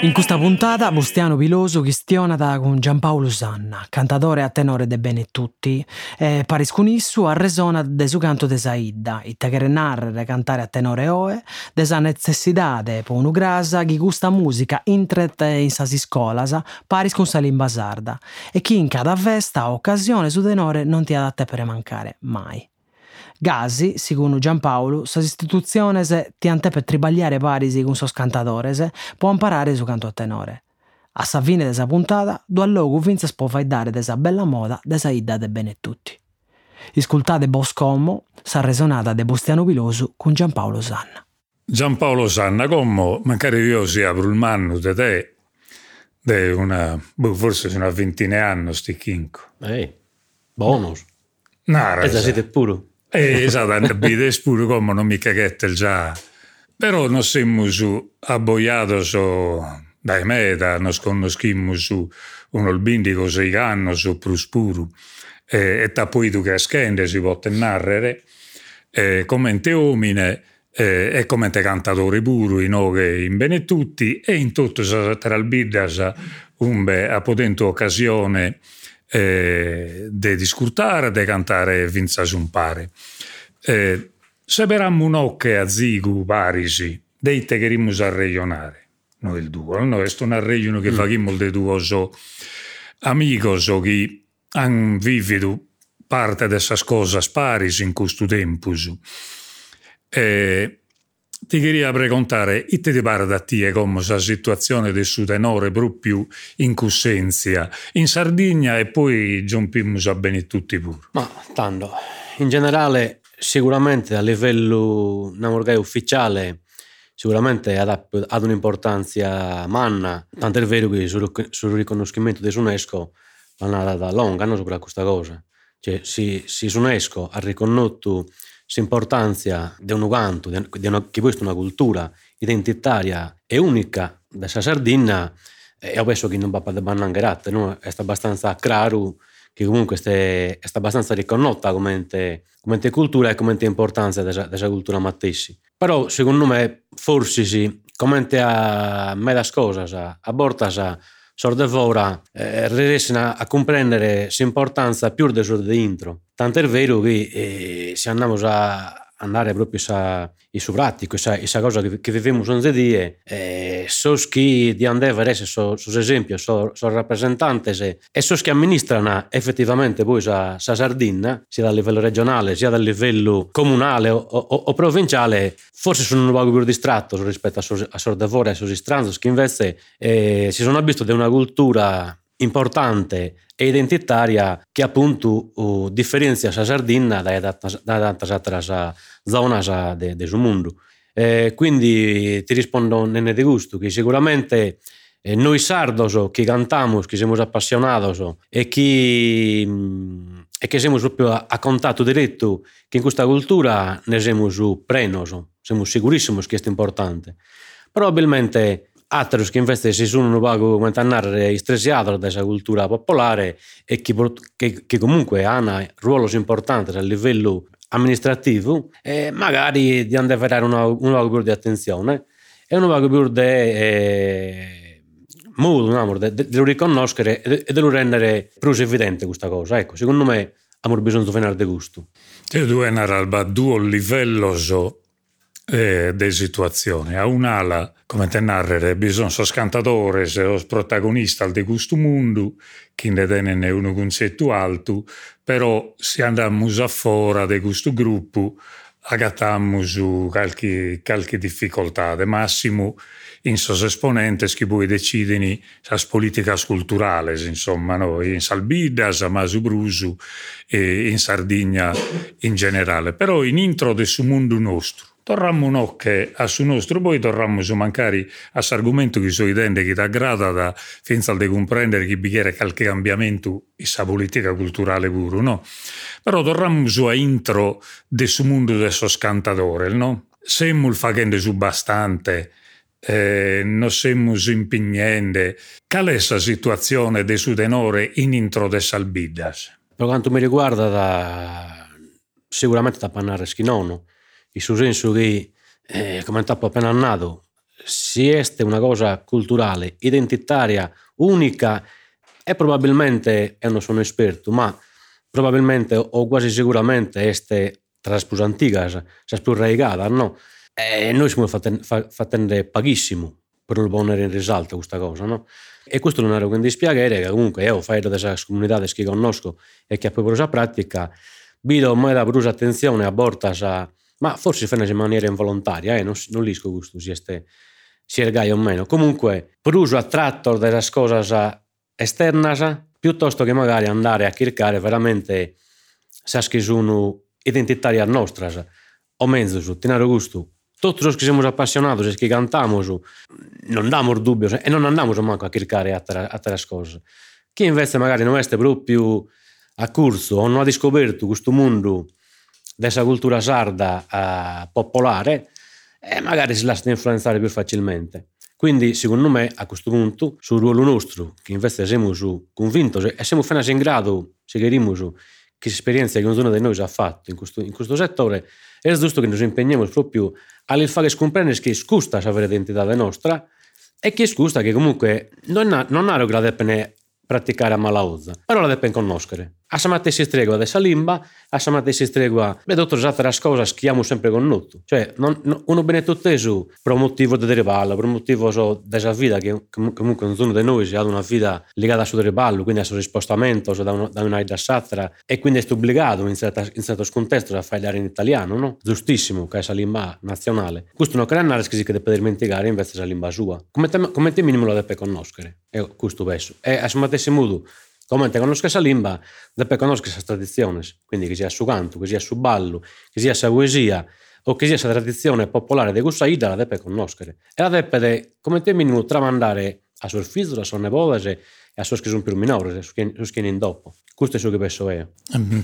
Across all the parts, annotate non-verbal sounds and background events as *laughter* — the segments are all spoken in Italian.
In questa puntata Bustiano Piloso chistionata con Giampaolo Sanna, cantatore a tenore de bene tutti, e paris con issu a resona de su canto de Saidda, itta che narrere cantare a tenore oe, de sa necessidade po unu grasa chi gusta musica intret in sas scolas, paris con sa limba sarda, e chi in cada festa occasione su tenore non ti adatte per mancare mai. Gasi, secondo Giampaolo, sas istituziones ti ante per tribagliare parisi con sos cantadores, può imparare su canto a tenore. A sa fine de sa puntata, do allogu vinzes può fai dare de sa bella moda de sa idda de bene tutti. Iscultate Boscommo, sa resonata de Bustiano Pilosu con Giampaolo Sanna. Giampaolo Sanna, come magari io si apro il manno de te, de una, boh, forse una ventina anni sti chinco. Ehi, bonus. Nara, E siete pure. Eh, esatto, vide pure come non mi caghette già. Però non siamo su abboiato su dai meta, non conosciamo su un olbindico sei anni su pruspuru. E, e che scende si può narrare e come te omine e, e come te cantatori pure in che in bene tutti e in tutto tra il biddas un be a potente occasione eh, de discutare, de cantare vinza un pare. Eh, se berammo un'ocche a zigu parisi, deite che rimus a regionare, noi il duo, no? È una regione che mm. facciamo de duo so amigos so che han vivido parte de essas cosas parisi in questo tempo. Eh, ti queria preguntare, e ti pare da te come la situazione del suo tenore proprio in Cussenzia, in Sardegna e poi giumpimmo a bene tutti pure? Ma tanto, in generale sicuramente a livello namorgai ufficiale sicuramente ad, un'importanza manna, tanto è vero che sul, sul riconoscimento dell'UNESCO l'hanno data lunga no, su questa cosa. Cioè, si, si UNESCO ha riconosciuto l'importanza di un canto, di una, che questa è una cultura identitaria e unica della Sardegna, io penso che non va a bannangherate, no? è abbastanza chiaro che comunque è, abbastanza riconosciuta come, come cultura e come importanza della cultura mattessi. Però secondo me forse sì, come a me das cosas, a bortas sordevora eh, riescono a comprendere l'importanza più del suo dentro. Tanto è vero che eh, se andiamo a andare proprio a i sovratico, questa cosa che, che viviamo ogni giorno, eh, so chi di andare a essere so, so esempio, sono so rappresentanti e so che amministrano effettivamente poi la Sardegna, sia a livello regionale sia a livello comunale o, o, o provinciale, forse sono un po' più distratto rispetto a, so, a Sordavore e a Sostranzos, che invece eh, si sono abituati a una cultura importante e identitaria che appunto uh, differenzia la Sardegna da tante altre zone del de mondo. Eh, quindi ti rispondo nel di gusto che sicuramente eh, noi sardos che cantiamo, che siamo appassionati e che, mm, e che siamo proprio a, a contatto diretto che in questa cultura ne siamo prenos, siamo sicurissimi che è importante. Probabilmente altri che invece sono un come andare stressiati da questa cultura popolare e che, che, che comunque hanno ruoli importanti a livello amministrativo e magari di andare a fare un po' più di attenzione e un po' più di eh, modo no, di, di riconoscere e di rendere più evidente questa cosa. Ecco, secondo me abbiamo bisogno di fare di gusto. Io devo narrare a due livelli eh, de situazioni. A un'ala, come te narrere, bisogna sos cantatores e os protagonistas di questo mondo, che ne tenen un concetto alto, però se andiamo a fuori di questo gruppo, agattiamo qualche, qualche difficoltà. De massimo, in sos esponentes che poi decidono le politiche culturali, insomma, no? in Salbidas, a Masubrusu e in Sardegna in generale. Però in intro del suo mondo nostro torrammo un'occhio a su nostro, poi torrammo su mancari a argomento che so idende che t'aggrada da finza al de comprendere che bicchiere qualche cambiamento in sa politica culturale pure, no? Però torrammo su a intro de su mondo de so scantatore, no? Semmo il facendo su bastante, eh, non siamo impegnando. Qual è la situazione de su tenore in intro de salbidas? Per quanto mi riguarda, da, sicuramente da pannare schinono, in suo senso che, eh, come è appena annato, si è una cosa culturale, identitaria, unica e probabilmente, e non sono esperto, ma probabilmente o quasi sicuramente este tra le più antiche, le più raigate, no? E noi siamo facendo pochissimo per non ponere in risalto questa cosa, no? E questo non era quindi spiegare che comunque io faccio delle comunità che conosco e che poi preso a pratica, vedo mai da brusa attenzione a bortas a, ma forse fa in maniera involontaria, eh? non, non lisco questo si è si è gai o meno. Comunque, bruso attratto delle cose esternas piuttosto che magari andare a cercare veramente se sono identitarie nostre o mezzo su tenere gusto tutti los che siamo appassionati e che cantiamo non diamo dubbio e non andiamo manco a cercare altre cose chi invece magari non è proprio a corso o non ha scoperto questo mondo della cultura sarda uh, popolare eh, magari si lascia influenzare più facilmente quindi secondo me a questo punto sul ruolo nostro che invece siamo convinti e siamo fino in grado se chiariamo che esperienza che ognuno di noi ha fatto in questo, in questo settore è giusto che ci impegniamo proprio a fare scomprendere che scusta avere identità nostra e che scusta che comunque non ha, non ha grado di praticare a malauzza, però la deve conoscere. A samate si stregua dessa limba, a samate si stregua, le dottor usate la cosa schiamo sempre con nutto. Cioè, non, non, uno benetotteso per un motivo di derivare, per un motivo so, della vita, che comunque ognuno di noi ha una vita legata al suo derivallo, quindi al suo spostamento so, da, un, da una da satra, e quindi è obbligato in, certa, in certo contesto a fare in italiano, no? Giustissimo, che è la lingua nazionale. Questo non crea nada che si deve dimenticare invece la lingua sua. Come te, come te minimo la deve conoscere, è questo verso. E a samate si mudo, come te conosca esa limba, deve conosca esas tradiciones. Quindi che sia su canto, che sia su ballo, che sia su poesia, o che sia esa tradizione popolare di questa ida, la deve conoscere. E la deve, come te minimo, tramandare a suo figlio, a suo nepote e a suo sono più minori, su chi in dopo. Questo è ciò che penso io.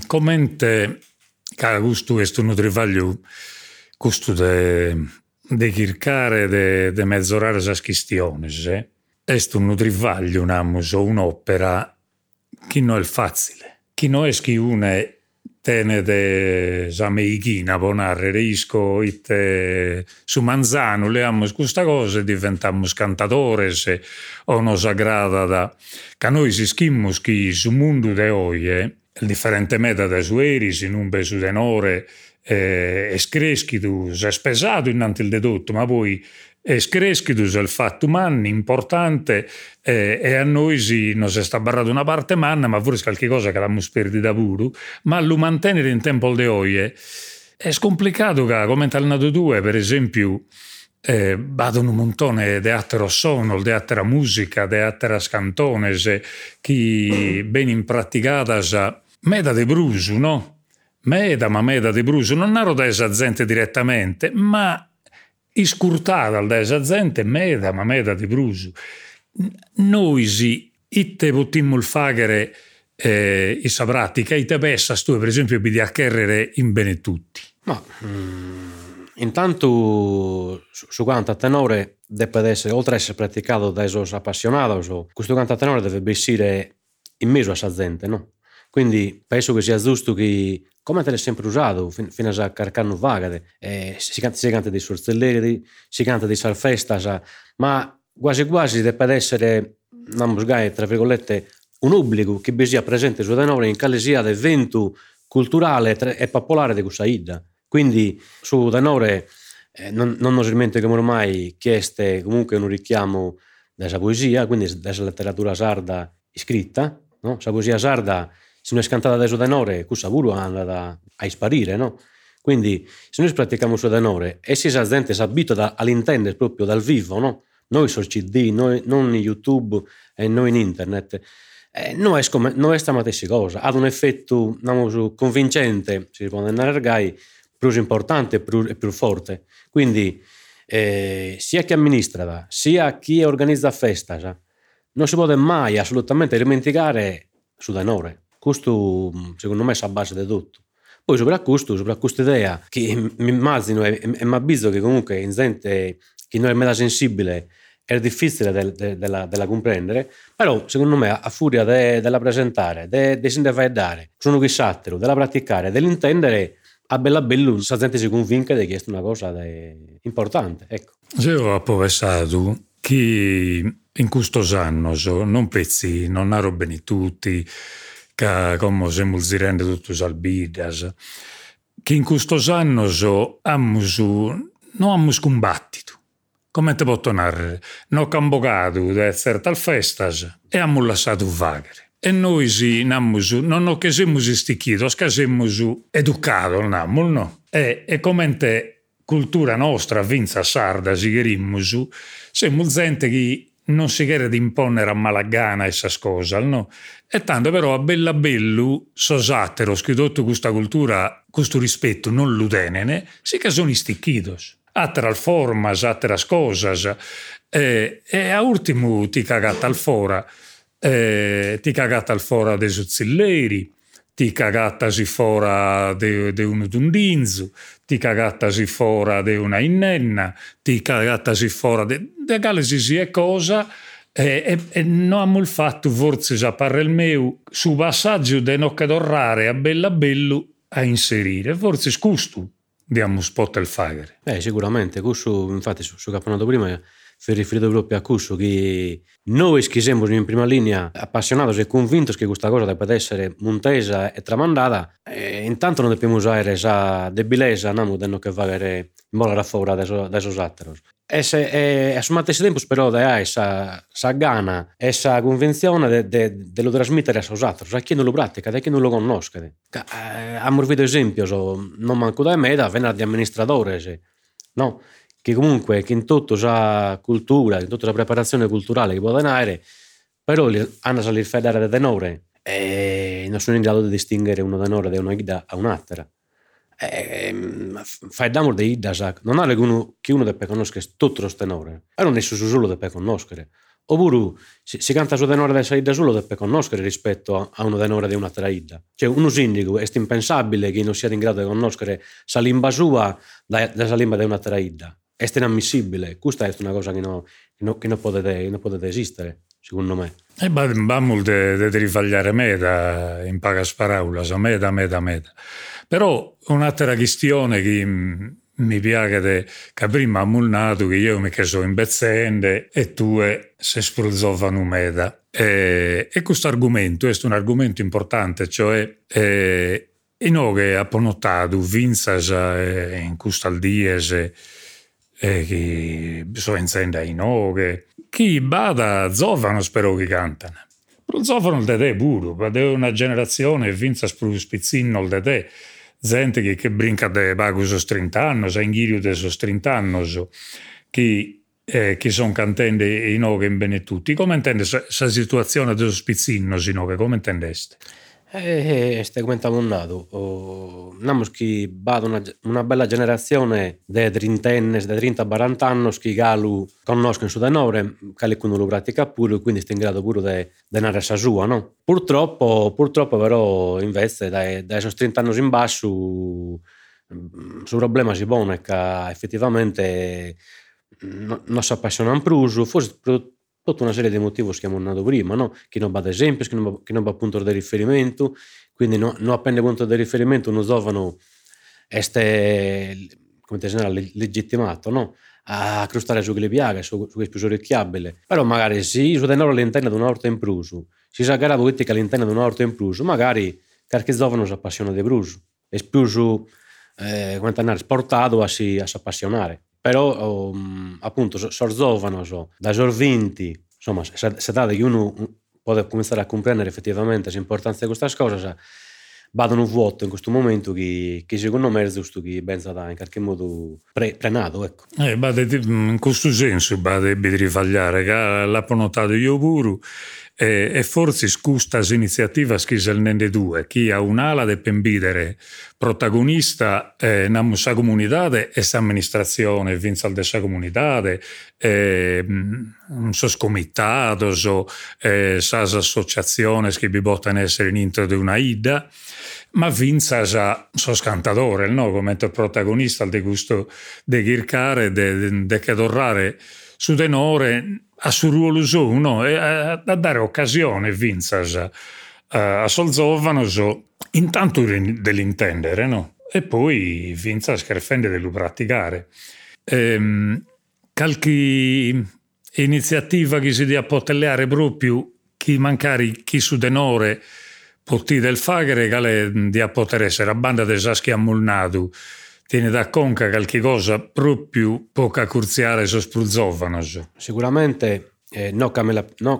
Commente, cara, questo è un travaglio, questo de cercare de mezzorare esas questioni, eh? È un travaglio, un'opera chi non è facile. Chi non chi une tene de sameichina bonare reisco ite su manzano leamos questa cosa e diventiamo cantatores o nos agrada da ca noi si schimmus chi su mondo de oie il differente meta de su eris in un besu tenore eh, es creschitu, è spesato innanti il dedotto, ma poi e screschitus il fatto manni importante eh, e a noi si non si sta barrato una parte manna ma forse qualche cosa che l'abbiamo perdita pure ma lo mantenere in tempo de oie è scomplicato che come al nato due per esempio eh, vado un montone di altre sono, di altra musica, di altre cantones che *clears throat* ben impraticata meda de brusu, no? Meda, ma meda de brusu, non naro da esa gente direttamente, ma iscurtata da gente meda, ma meda di brusu. Noi si itte potimmo fagere eh, i pratica, ite bessa stu per esempio di accherrere in bene tutti. Ma mm, intanto su, su quanto tenore deve essere, oltre ad essere praticato da esos appassionati, questo canto tenore deve essere in mezzo a sa gente, no? Quindi penso che sia giusto che come te l'hai sempre usato fino a caricare vaga eh, si, canta, si canta dei sorzelleri si canta di salfesta ma quasi quasi deve essere tra virgolette un obbligo che bisogna presente su Danore in calesia del evento culturale e popolare di questa ida quindi su Danore eh, non, non nos dimentichiamo ormai chieste comunque un richiamo della poesia quindi della letteratura sarda scritta no? la poesia sarda se non è cantata da Sodanore, questo lavoro anda a sparire, no? Quindi se noi pratichiamo Sodanore e se la gente si abitua all'intendere proprio dal vivo, no? Noi sul CD, noi, non in YouTube e noi in internet, eh, non, è come, non è questa stessa cosa, ha un effetto diciamo, convincente, si può a più importante e più, forte. Quindi eh, sia chi amministra, sia chi organizza festa, non si può mai assolutamente dimenticare su denore. Questo secondo me è la base di tutto. Poi sopra questo, sopra questa idea, che mi immagino e, e mi avviso che comunque in gente che non è meno sensibile è difficile de, de, de, de, comprendere, però secondo me a furia della presentare, di sindavedare, sono chi sattero, della praticare, dell'intendere, a bella bello la gente si convinca di che è una cosa importante. Ecco. Io ho pensato che in questo anno non pezzi, non hanno bene tutti, che come siamo zirende tutti i albidas, che in questo anno abbiamo, non combattuto come te posso narrare? Non cambogato da certe festas e abbiamo lasciato vagare. E noi sì, namus, non che siamo sticchiti, che siamo educati, no? E, e come te cultura nostra, vinza sarda, si chiarimus, siamo gente che non si chiede di imponere a malagana queste cose, no? E tanto però a bella bello, sosatero, tutta questa cultura, questo rispetto non l'udenene, si che sono isticchitos atteras formas, atteras cosas. E, e a ultimo ti cagata al fora, e, ti cagata al fora dei zuzzilleri, ti cagattasi fora di un dundinzu, ti cagattasi fora di una innenna, ti cagattasi fora di galesi e cosa e, e, e non abbiamo fatto forse a parere il mio su passaggio di non cadorrare a bella bello a inserire, forse scusto diamo un spot al fagare. Eh, sicuramente, questo infatti su, su campionato prima referido ao Europa acuso que nois quisemos en prima linea apasionados e convintos que questa cosa debba essere montesa e tramandata e intanto non dobbiamo usare esa debilezza non dobbiamo che vagare in mola raffora da esos atteros e se, e, a su matessi tempo però da esa, sa gana esa convenzione de, de, de lo trasmettere a sos atteros a chi non lo pratica a chi non lo conosce eh, abbiamo visto esempio so, non manco da me da di amministratore se, no? Che comunque che in tutto sa cultura, in tutta la preparazione culturale che può denare, però hanno salire federe da tenore e non sono in grado di distinguere uno tenore da una ida a un'altra. E, fai d'amor di ida, non è che uno, che uno deve conoscere tutto lo tenore, e non è solo deve conoscere. Oppure si, si canta su tenore della ida solo deve conoscere rispetto a uno tenore di un'altra ida. Cioè uno sindaco è impensabile che non sia in grado di conoscere la lingua sua dalla lingua di un'altra ida è inammissibile. Questa è una cosa che, no, che, no, non, potete, non, potete, esistere, secondo me. E abbiamo di rifagliare meta in pagas paraulas, meta, meta, meta. Però un'altra questione che mi piace che prima ha mulnato che io mi sono in bezzende e tu si spruzzovano meta. E, e questo argomento è un argomento importante, cioè eh, in che ha notato vinzas eh, in questo diese e chi so inzenda in oghe, chi bada zovano spero che cantano. Però zovano il te pure, è una generazione spru spizzinno il te, gente che, che brinca de bagus so 30 anni, sa inghirio de so 30 anni, che eh, che sono cantende in oghe in bene tutti. Come intende questa situazione dello spizzino in oghe? Come intendeste? Eh, este come nato, oh, namos che vada una, una bella generazione di trentennes, di 30-40 anni che galu conoscono su denore, che lo pratica pure, quindi sta in grado pure di denare sa sua, no? Purtroppo, purtroppo però invece dai, dai 30 anni in basso mm, su problema si pone che effettivamente non, non si appassionano più, forse tutta una serie di motivi che abbiamo andato prima, no? che non va ad esempio, che non va, va punto di riferimento, quindi no, non appena punto di riferimento non usavano este, come te generale, legittimato, no? a crostare su quelle piaghe, su, su più orecchiabile. Però magari se io denaro all'interno di un'orta in pruso, si sa che all'interno di un'orta in pruso, magari qualche giovane si appassiona di pruso, e più su, eh, come andare, sportato a si, a si appassionare però um, appunto sorzovano so, da sorvinti insomma se, se date che uno può cominciare a comprendere effettivamente l'importanza di queste cose vadano vuoto in questo momento che, che secondo me è giusto che pensa da in qualche modo pre, prenato ecco. eh, bade, in questo senso devi rifagliare che l'ho notato io pure E, e forse questa iniziativa schisel nende due, chi ha un'ala de pembidere protagonista eh, nella sua comunità e s'amministrazione vinza de sa comunità, non so scomitados o eh, sas associazioni che vi bottano essere in intro di una ida, ma vinza già so scantadore, no? come protagonista del gusto di gircare, di cadorrare su denore a suo ruolo su, no? e a, a dare occasione vinza già a Solzovano so, intanto dell'intendere, no? e poi vinza scherfende dello praticare. Ehm, qualche iniziativa che si dia potelleare proprio chi mancari chi su denore Potti del fagere che di a poter essere a banda de saschi a tiene da conca qualche cosa proprio poca curziare so spruzzovanos. Sicuramente, eh, no,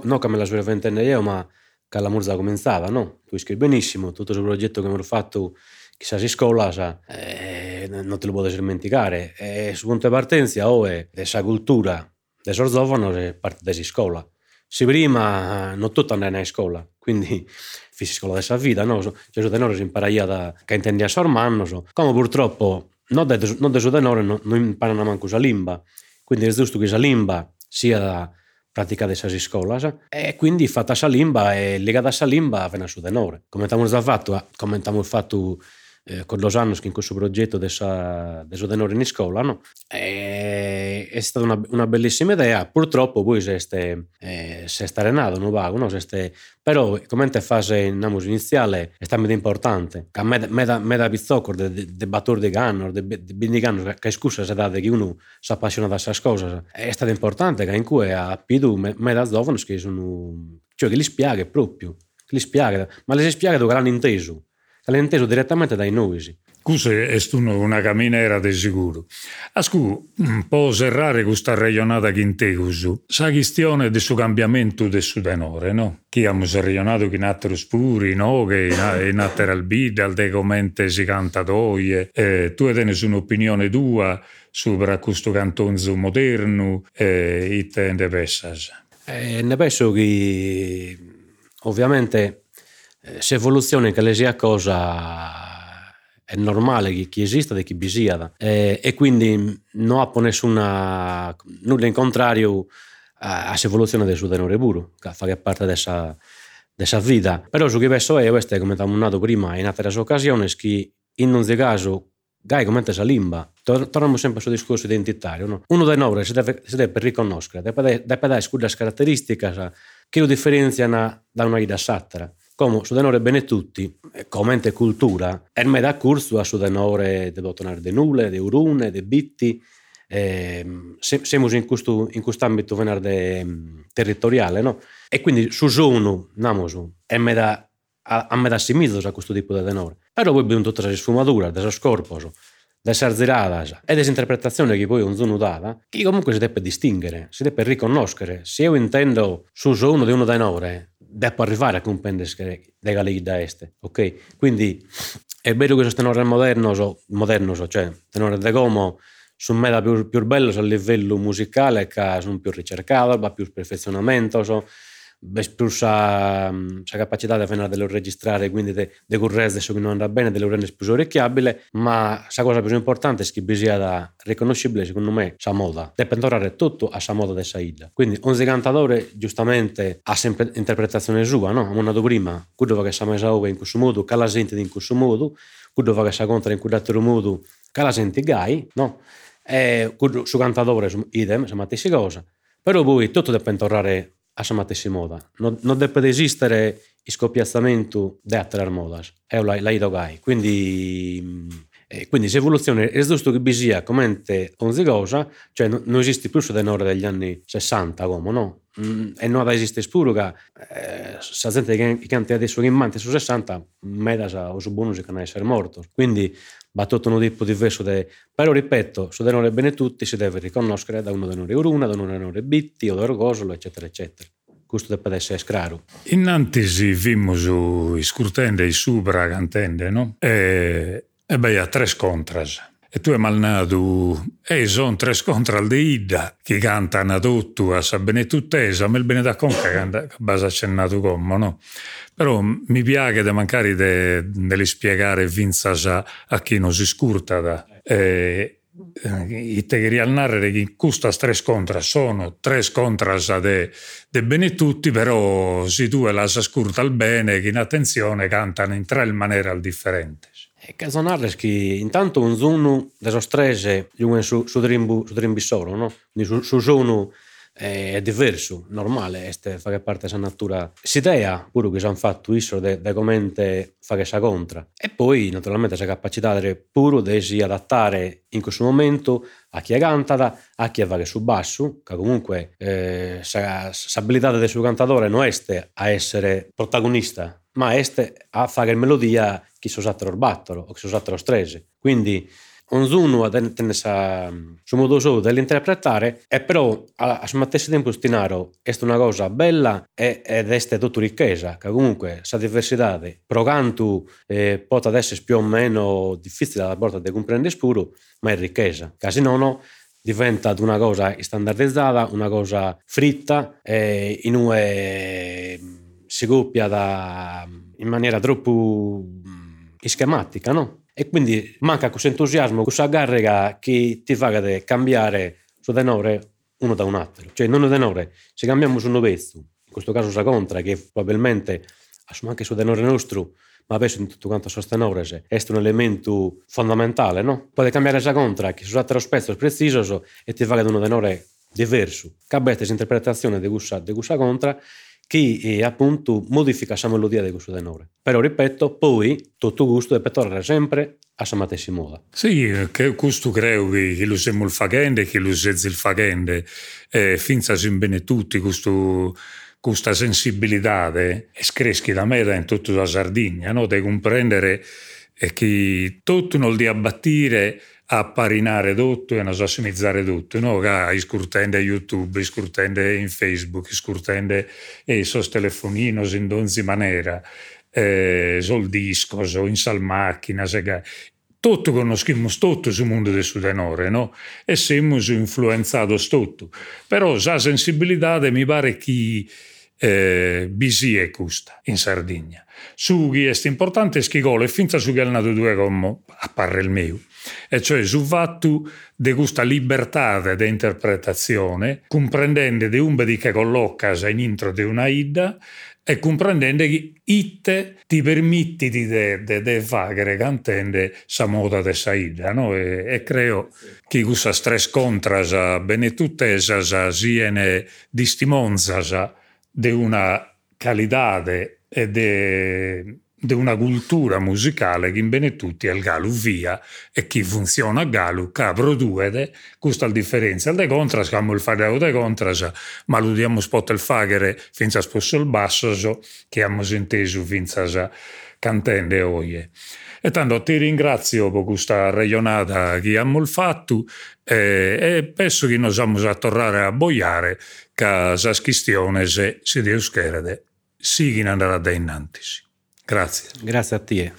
no come la sua ventenne io, ma che la murza cominciava, no? Tu scrivi benissimo, tutto il progetto che mi ho fatto chissà si scuola, sa, eh, non te lo puoi dimenticare. E su punto di partenza, oh, è questa cultura del sorzovano è parte della scuola. Se prima non tutto andava in scuola, quindi *laughs* fisico dessa vita, no? Gesù de Nore si imparaia da che intendia sormanno, so. come purtroppo non de Nore non, non imparano manco sa limba, quindi è giusto che sa limba sia da pratica dessa scuola e quindi fatta sa limba e legata a sa limba vena su de Nore. Commentamo il fatto, commentamo il fatto eh, con los anni che in questo progetto del suo tenore in scuola, no? E, è stata una, una, bellissima idea, purtroppo poi si eh, è arenato, non vago, no? Ste, però come in fase iniziale è stato importante, che me, me, da, me da pizzocco, de, de, de battore di ganno, de, de bindiganno, che scusa se date che uno si appassiona da queste cose, è stato importante che in cui ha più me, me da giovani che sono, cioè che li spiega proprio, che li spiega, ma le spiega che l'hanno inteso, l'hanno inteso direttamente dai nuovi. Questa è una camminera di sicuro. Ascu, un po' serrare questa regionata che integusu. Sa questione del suo cambiamento del suo denore, no? Chi abbiamo regionato che in altri spuri, no? Che in altri albide, al decomente si canta doie. Eh, tu hai un'opinione tua sopra questo cantonzo moderno e eh, te ne pensas? Eh, ne penso che ovviamente se evoluzione che lesia cosa è normale che che esista e chi bisiada e, eh, e, quindi non ha nessuna nulla in contrario a, a evoluzione del suo tenore puro che fa parte dessa dessa vita però su che penso è questo è come abbiamo nato prima in altre occasioni che in un caso gai come la limba. Torniamo sempre sul discorso identitario no? uno dei nostri si deve, si deve riconoscere. Deve, deve dare quelle caratteristiche che lo differenziano da una vita satara come su denore bene tutti, come cultura, e me da corso a su denore de bottonare de nulle, de urune, de bitti, eh, siamo in questo, in questo ambito venerde mm, territoriale, no? E quindi su sono, namosu, e me da a, a me da a questo tipo di denore. Però poi abbiamo tutta la sfumatura, della scorposo, delle sarziradas e delle interpretazioni che poi un zono dava, che comunque si deve distinguere, si deve riconoscere. Se io intendo su uno di uno denore, devo arrivare a comprendere le galleghe da est, ok? Quindi è vero che questo tenore moderno, moderno cioè tenore de gomo, sono meda più, più bello a livello musicale, che sono più ricercato, va più perfezionamento, so, più sa, sa capacità di venire registrare, quindi di correre adesso che non andrà bene, delle rende più orecchiabile, ma la cosa più importante è che bisogna riconoscibile, secondo me, sa moda. Deve tornare tutto a sa moda della Saida. Quindi ogni cantatore giustamente ha sempre interpretazione sua, no? Abbiamo detto prima, quello che sa mai in questo modo, che la sente in questo modo, quello che sa contra in quell'altro modo, che la sente gai, no? E su cantatore, idem, sa stessa cosa. Però poi tutto deve tornare a sa matessi moda. Non, non deve esistere il scoppiazzamento di altre modas. È la, la. Quindi, eh, quindi l'evoluzione è giusto che sia come ogni cosa, cioè non, non esiste più denore degli anni 60 come no? Mm, e non esiste che eh, la gente che, che adesso in mente su 60 meda o su buono si può essere morto. Quindi tipo diverso de... però ripeto su denore bene tutti si deve riconoscere da uno denore uruna da uno denore bitti o d'orgosolo eccetera eccetera. Questo deve essere scraro. Innantisi vimmo i scurtende i subra cantende no? e, e beh a tre scontras e tu hai malnato e sono tre scontral di Ida che cantano tutto a sa benetuttesa ma il benedà conca che base accennato come no? però mi piace di mancare di spiegare vinza a chi non si scurta da eh, i tegri al narrare che questa tre scontra sono tre scontra de, de bene tutti però se tu la scurta al bene che in attenzione cantano in tre maniere differenti e Casonarles che intanto un zunu deso strese su, su, drimbu, su drimbissoro, no? Su, su zunu eh, è diverso, normale, este fa che parte della natura. S'idea, pure che si hanno fatto isso, de, de commente fa che si contra. E poi, naturalmente, la capacità di pure di si adattare in questo momento a chi è cantata, a chi è va che su basso, che comunque eh, l'abilità del suo cantatore non è a essere protagonista, ma è a fare melodia chi si usato il battolo o chi si usato lo strese. Quindi ognuno tiene suo modo suo dell'interpretare e però allo stesso tempo stinaro è una cosa bella ed è tutta ricchezza che comunque questa diversità pro canto eh, può essere più o meno difficile da porta di comprendere spuro ma è ricchezza che se no diventa una cosa standardizzata una cosa fritta e in una si coppia da, in maniera troppo schematica, no? E quindi manca questo entusiasmo, questa garriga che ti fa cambiare suo denore uno da un altro. Cioè, non è denore, se cambiamo su un pezzo, in questo caso sa contra, che probabilmente anche su denore nostro, ma adesso in tutto quanto sostenore è un elemento fondamentale, no? Può cambiare sa contra, che su altro spezzo preciso e ti fa un denore diverso. Cabete interpretazione di questa contra che eh, appunto modifica questa melodia di questo tenore. Però ripeto, poi tutto gusto deve tornare sempre a sa stessa moda. Sì, che questo credo che, che lo siamo il fagende, che lo siamo il fagende, eh, finza in bene tutti questo questa sensibilità e screschi da me in tutta la Sardegna, no? di comprendere che tutto non di abbattire a parinare tutto e a sossimizzare tutto, no? Che scurtende a YouTube, scurtende in Facebook, scurtende e sos telefoninos in donzi maniera, eh, sul disco, so in sal macchina, sega. tutto conosciamo tutto sul mondo del sudenore, no? E siamo influenzati tutto. Però la sensibilità mi pare che eh, bisi è questa in Sardegna. Su chi è importante è che gole, finza su che è nato due come appare il mio e cioè su fatto di questa libertà di interpretazione, comprendendo di un che colloca in intro di una ida e comprendendo che itte ti permette di, di, di fare cantando sa moda di saida, no? E, e creo che questa stress contrasa benetuttesa siano distimonza di una qualità e di di una cultura musicale che in bene tutti è il Galu via e chi funziona a Galu che produce questa differenza. De contras, che il fare de contras, ma lo diamo spot il fagere finza sposso il basso, so, che abbiamo inteso finza cantende oie. E tanto ti ringrazio per questa ragionata che abbiamo fatto eh, e penso che noi siamo a tornare a boiare che la questione se si deve scherede, si andrà da innanzi. Grazie. Grazie a te.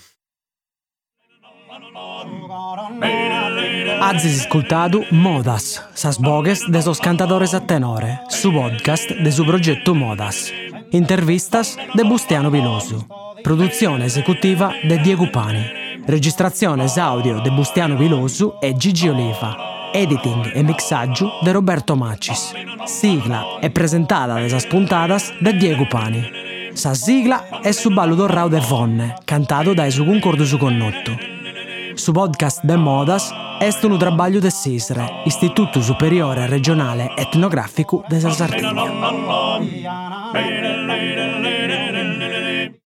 Azis ascoltado Modas, sas bogues de sos cantadores a tenore, su podcast de su progetto Modas. Intervistas de Bustiano Viloso. Produzione esecutiva de Diego Pani. Registrazione audio de Bustiano Viloso e Gigi Oliva. Editing e mixaggio de Roberto Macis. Sigla e presentata de sas puntadas de Diego Pani. Sa sigla è su ballo dorrao de Vonne, cantato da su concordo su connotto. Su podcast de Modas est un trabalho de SISRE, Istituto Superiore Regionale Etnografico de Sardegna.